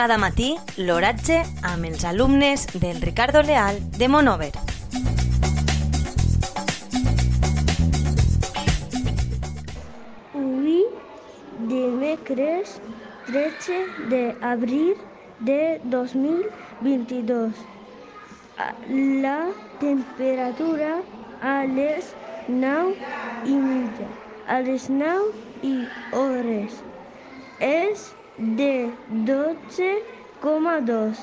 Cada matí l'oratge amb els alumnes del Ricardo Leal de Monover. Avui, dimecres 13 d'abril de 2022. La temperatura a les 9 i mitja, a les 9 i hores, de 12,2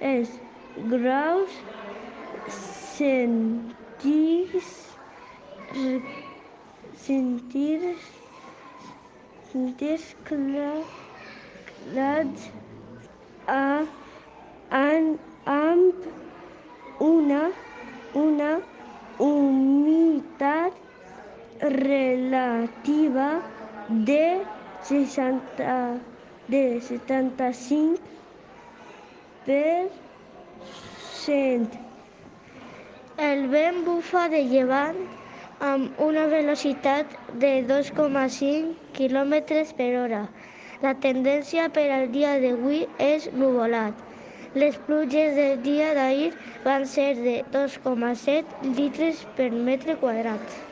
es graus centígrados centígrados centígrados a an, amb una una humitat relativa de 60 de 75 per cent. El vent bufa de llevant amb una velocitat de 2,5 km per hora. La tendència per al dia d'avui és nuvolat. Les pluges del dia d'ahir van ser de 2,7 litres per metre quadrat.